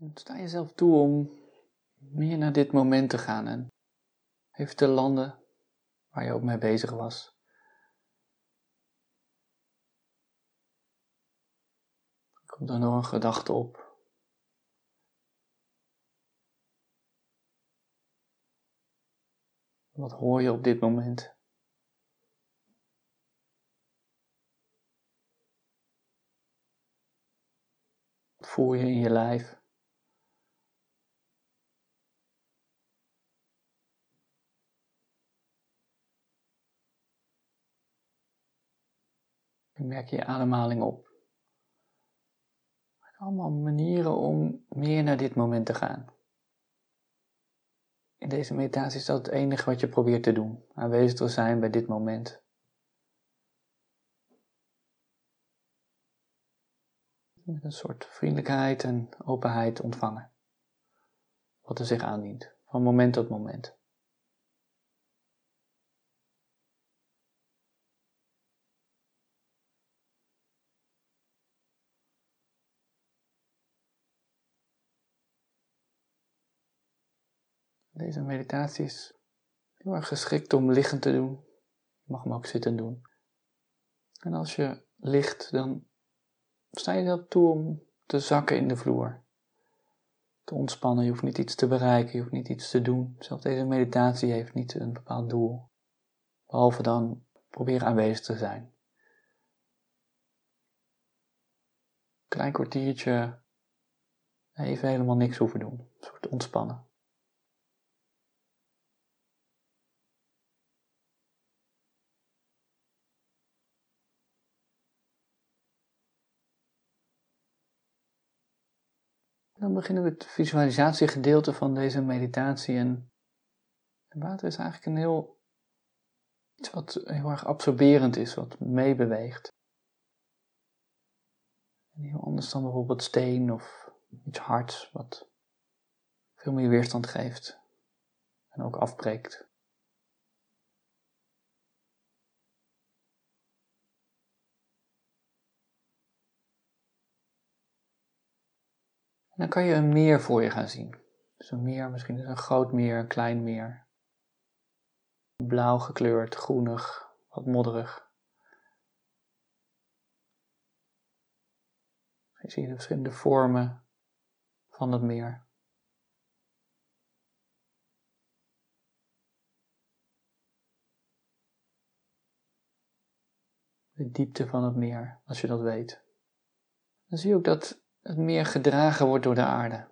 Sta jezelf toe om meer naar dit moment te gaan en even te landen waar je ook mee bezig was. Komt er nog een gedachte op? Wat hoor je op dit moment? Wat voel je in je lijf? Merk je je ademhaling op. Allemaal manieren om meer naar dit moment te gaan. In deze meditatie is dat het enige wat je probeert te doen. Aanwezig te zijn bij dit moment. Met een soort vriendelijkheid en openheid ontvangen. Wat er zich aandient, van moment tot moment. Deze meditatie is heel erg geschikt om liggend te doen. Je mag hem ook zitten doen. En als je ligt, dan sta je zelf toe om te zakken in de vloer. Te ontspannen, je hoeft niet iets te bereiken, je hoeft niet iets te doen. Zelfs deze meditatie heeft niet een bepaald doel. Behalve dan proberen aanwezig te zijn. Klein kwartiertje, even helemaal niks hoeven doen. Een soort ontspannen. Dan beginnen we het visualisatiegedeelte van deze meditatie. En water is eigenlijk een heel, iets wat heel erg absorberend is, wat meebeweegt. Heel anders dan bijvoorbeeld steen of iets hards, wat veel meer weerstand geeft en ook afbreekt. Dan kan je een meer voor je gaan zien. Dus een meer, misschien een groot meer, een klein meer. Blauw gekleurd, groenig, wat modderig. Je ziet de verschillende vormen van het meer. De diepte van het meer, als je dat weet. Dan zie je ook dat het meer gedragen wordt door de aarde.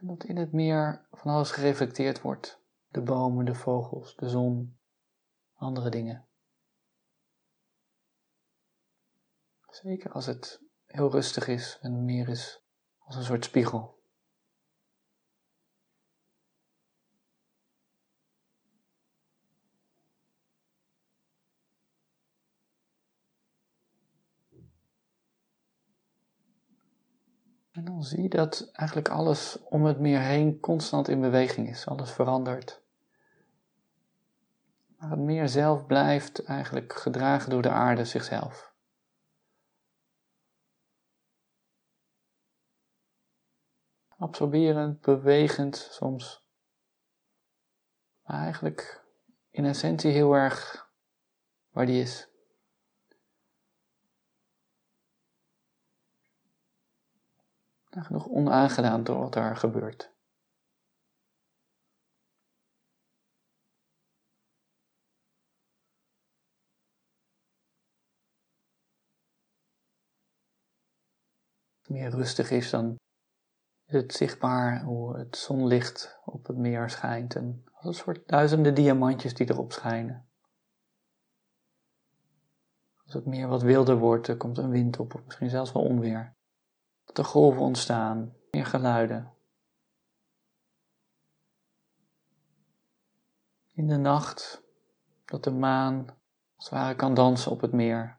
Dat in het meer van alles gereflecteerd wordt de bomen, de vogels, de zon, andere dingen. Zeker als het heel rustig is en meer is als een soort spiegel. En dan zie je dat eigenlijk alles om het meer heen constant in beweging is. Alles verandert. Maar het meer zelf blijft eigenlijk gedragen door de aarde zichzelf. Absorberend, bewegend soms. Maar eigenlijk in essentie heel erg waar die is. Genoeg onaangedaan door wat daar gebeurt. Meer rustig is, dan is het zichtbaar hoe het zonlicht op het meer schijnt en als een soort duizenden diamantjes die erop schijnen. Als het meer wat wilder wordt, er komt een wind op, of misschien zelfs wel onweer. Dat er golven ontstaan, meer geluiden. In de nacht dat de maan als het ware kan dansen op het meer.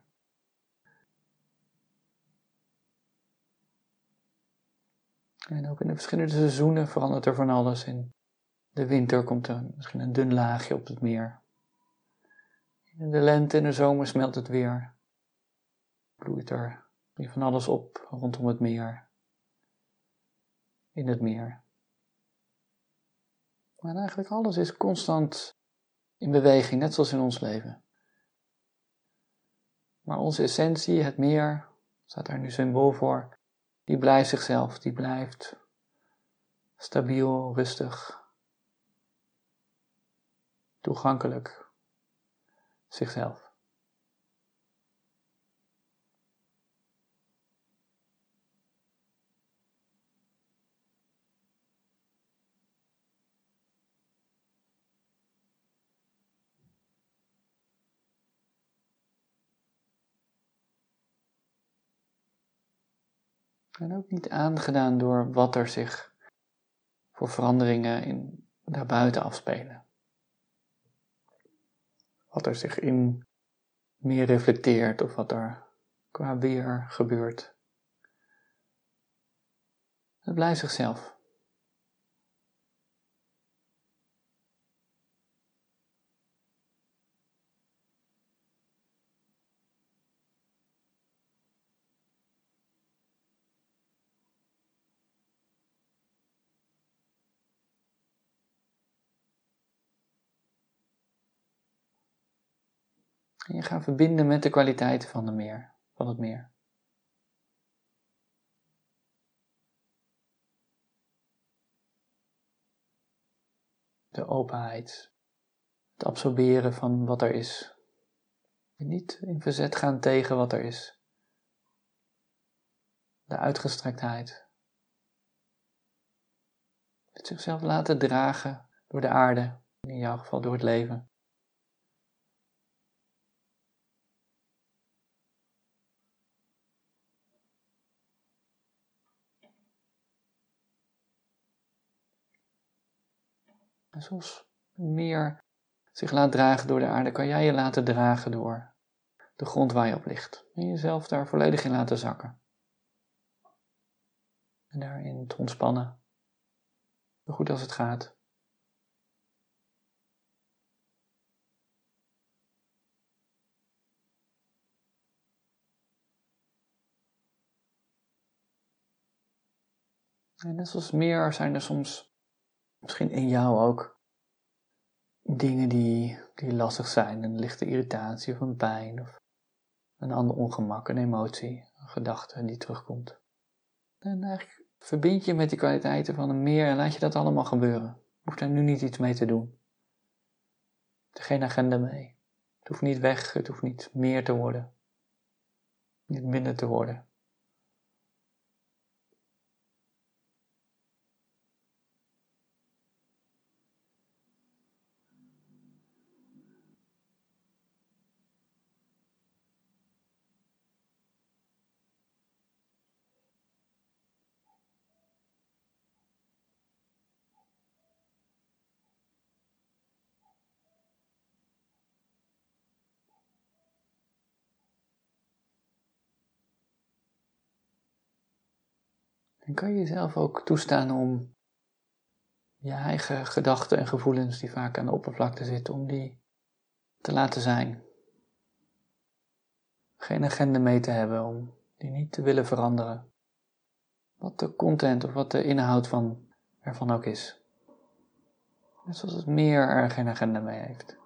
En ook in de verschillende seizoenen verandert er van alles. In de winter komt er misschien een dun laagje op het meer. In de lente en de zomer smelt het weer. Bloeit er van alles op rondom het meer. In het meer. Maar eigenlijk alles is constant in beweging, net zoals in ons leven. Maar onze essentie, het meer, staat daar nu symbool voor, die blijft zichzelf, die blijft stabiel, rustig, toegankelijk, zichzelf. En ook niet aangedaan door wat er zich voor veranderingen in, daarbuiten afspelen. Wat er zich in meer reflecteert of wat er qua weer gebeurt. Het blijft zichzelf. Je gaat verbinden met de kwaliteiten van, de meer, van het meer. De openheid, het absorberen van wat er is. niet in verzet gaan tegen wat er is. De uitgestrektheid. Het zichzelf laten dragen door de aarde, in jouw geval door het leven. En zoals meer zich laat dragen door de aarde, kan jij je laten dragen door de grond waar je op ligt. En jezelf daar volledig in laten zakken. En daarin te ontspannen. Zo goed als het gaat. En net zoals meer zijn er soms Misschien in jou ook dingen die, die lastig zijn, een lichte irritatie of een pijn of een ander ongemak, een emotie, een gedachte die terugkomt. En eigenlijk verbind je met die kwaliteiten van een meer en laat je dat allemaal gebeuren. Hoeft daar nu niet iets mee te doen. Geen agenda mee. Het hoeft niet weg, het hoeft niet meer te worden. Niet minder te worden. En kan je jezelf ook toestaan om je eigen gedachten en gevoelens die vaak aan de oppervlakte zitten, om die te laten zijn. Geen agenda mee te hebben, om die niet te willen veranderen. Wat de content of wat de inhoud van ervan ook is. Net zoals het meer er geen agenda mee heeft.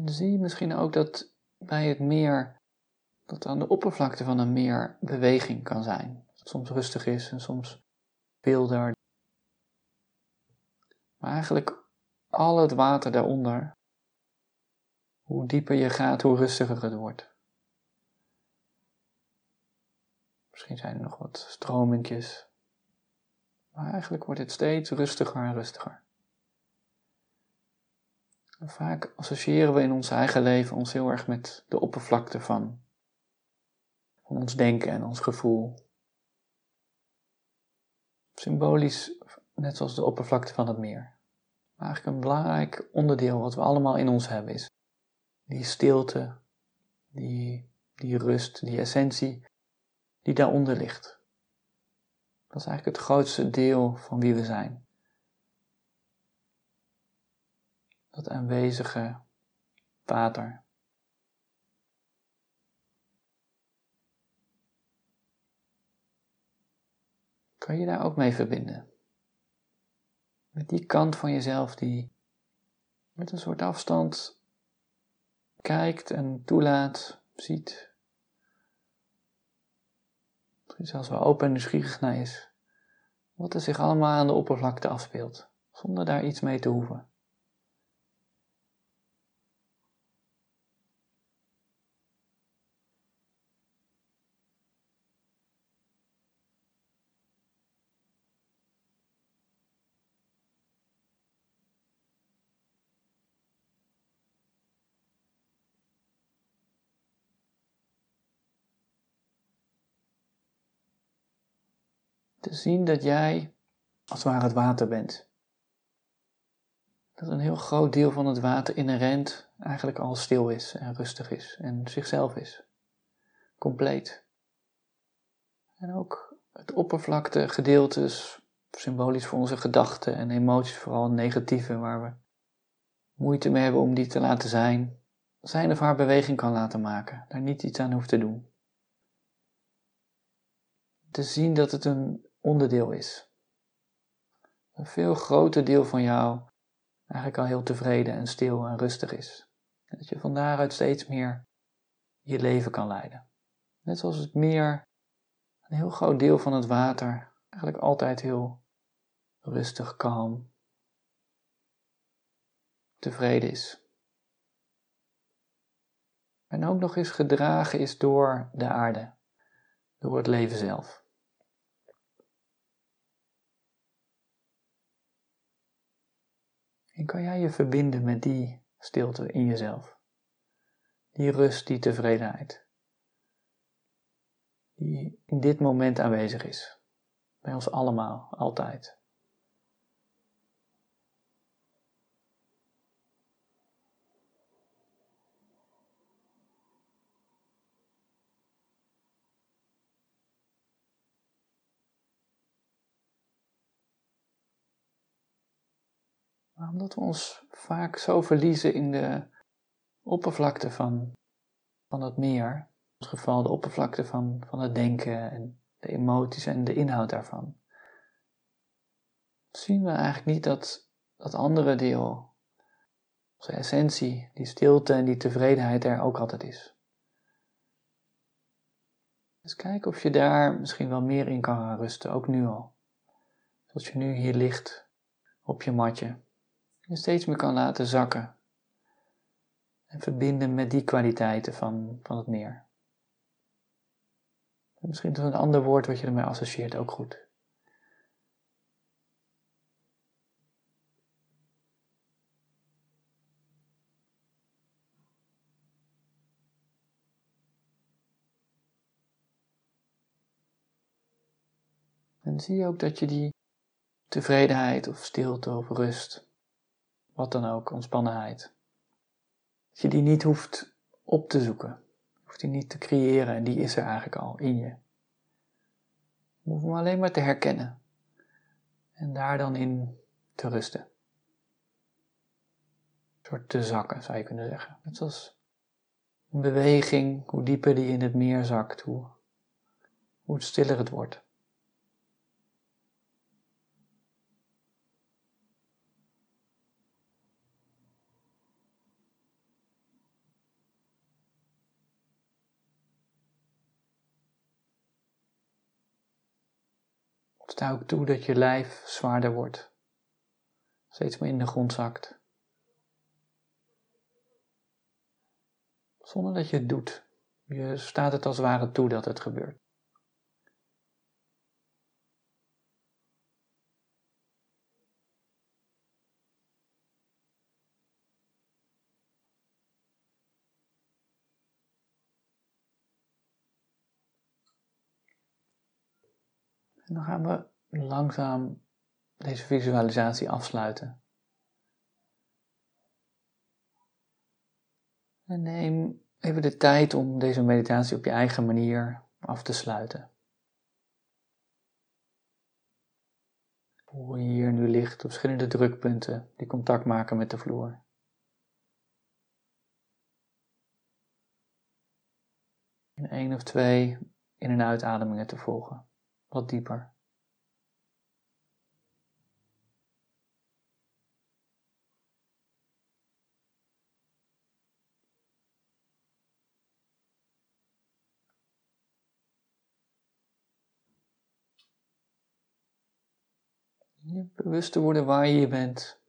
En zie je misschien ook dat bij het meer, dat aan de oppervlakte van een meer beweging kan zijn. Soms rustig is en soms wilder. Maar eigenlijk al het water daaronder, hoe dieper je gaat, hoe rustiger het wordt. Misschien zijn er nog wat stromingjes. Maar eigenlijk wordt het steeds rustiger en rustiger. Vaak associëren we in ons eigen leven ons heel erg met de oppervlakte van, van ons denken en ons gevoel. Symbolisch, net zoals de oppervlakte van het meer. Maar eigenlijk een belangrijk onderdeel wat we allemaal in ons hebben is die stilte, die, die rust, die essentie die daaronder ligt. Dat is eigenlijk het grootste deel van wie we zijn. Dat aanwezige water. Kan je daar ook mee verbinden? Met die kant van jezelf die met een soort afstand kijkt en toelaat, ziet. Misschien zelfs wel open en nieuwsgierig naar is. Wat er zich allemaal aan de oppervlakte afspeelt, zonder daar iets mee te hoeven. Te zien dat jij als het ware het water bent. Dat een heel groot deel van het water inherent eigenlijk al stil is en rustig is en zichzelf is. Compleet. En ook het oppervlakte gedeeltes, symbolisch voor onze gedachten en emoties, vooral negatieve, waar we moeite mee hebben om die te laten zijn, zijn of haar beweging kan laten maken, daar niet iets aan hoeft te doen. Te zien dat het een onderdeel is. Een veel groter deel van jou eigenlijk al heel tevreden en stil en rustig is. Dat je van daaruit steeds meer je leven kan leiden. Net zoals het meer, een heel groot deel van het water, eigenlijk altijd heel rustig, kalm, tevreden is. En ook nog eens gedragen is door de aarde, door het leven zelf. En kan jij je verbinden met die stilte in jezelf? Die rust, die tevredenheid. Die in dit moment aanwezig is. Bij ons allemaal, altijd. Omdat we ons vaak zo verliezen in de oppervlakte van, van het meer. In ons geval de oppervlakte van, van het denken en de emoties en de inhoud daarvan. Zien we eigenlijk niet dat dat andere deel, onze essentie, die stilte en die tevredenheid er ook altijd is. Dus kijk of je daar misschien wel meer in kan gaan rusten, ook nu al. Zoals je nu hier ligt op je matje je steeds meer kan laten zakken. En verbinden met die kwaliteiten van, van het meer. misschien is een ander woord wat je ermee associeert ook goed. En zie je ook dat je die tevredenheid of stilte of rust wat dan ook, ontspannenheid. Dat je die niet hoeft op te zoeken. Hoeft die niet te creëren en die is er eigenlijk al in je. Je hoeft hem alleen maar te herkennen. En daar dan in te rusten. Een soort te zakken, zou je kunnen zeggen. Net zoals een beweging, hoe dieper die in het meer zakt, hoe, hoe stiller het wordt. Sta ook toe dat je lijf zwaarder wordt, steeds meer in de grond zakt. Zonder dat je het doet. Je staat het als het ware toe dat het gebeurt. En dan gaan we langzaam deze visualisatie afsluiten. En neem even de tijd om deze meditatie op je eigen manier af te sluiten. Hoe je hier nu ligt op verschillende drukpunten die contact maken met de vloer. In één of twee in- en uitademingen te volgen, wat dieper. Bewust te worden waar je bent.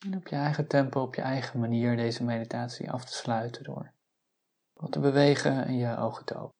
En op je eigen tempo, op je eigen manier deze meditatie af te sluiten door wat te bewegen en je ogen te openen.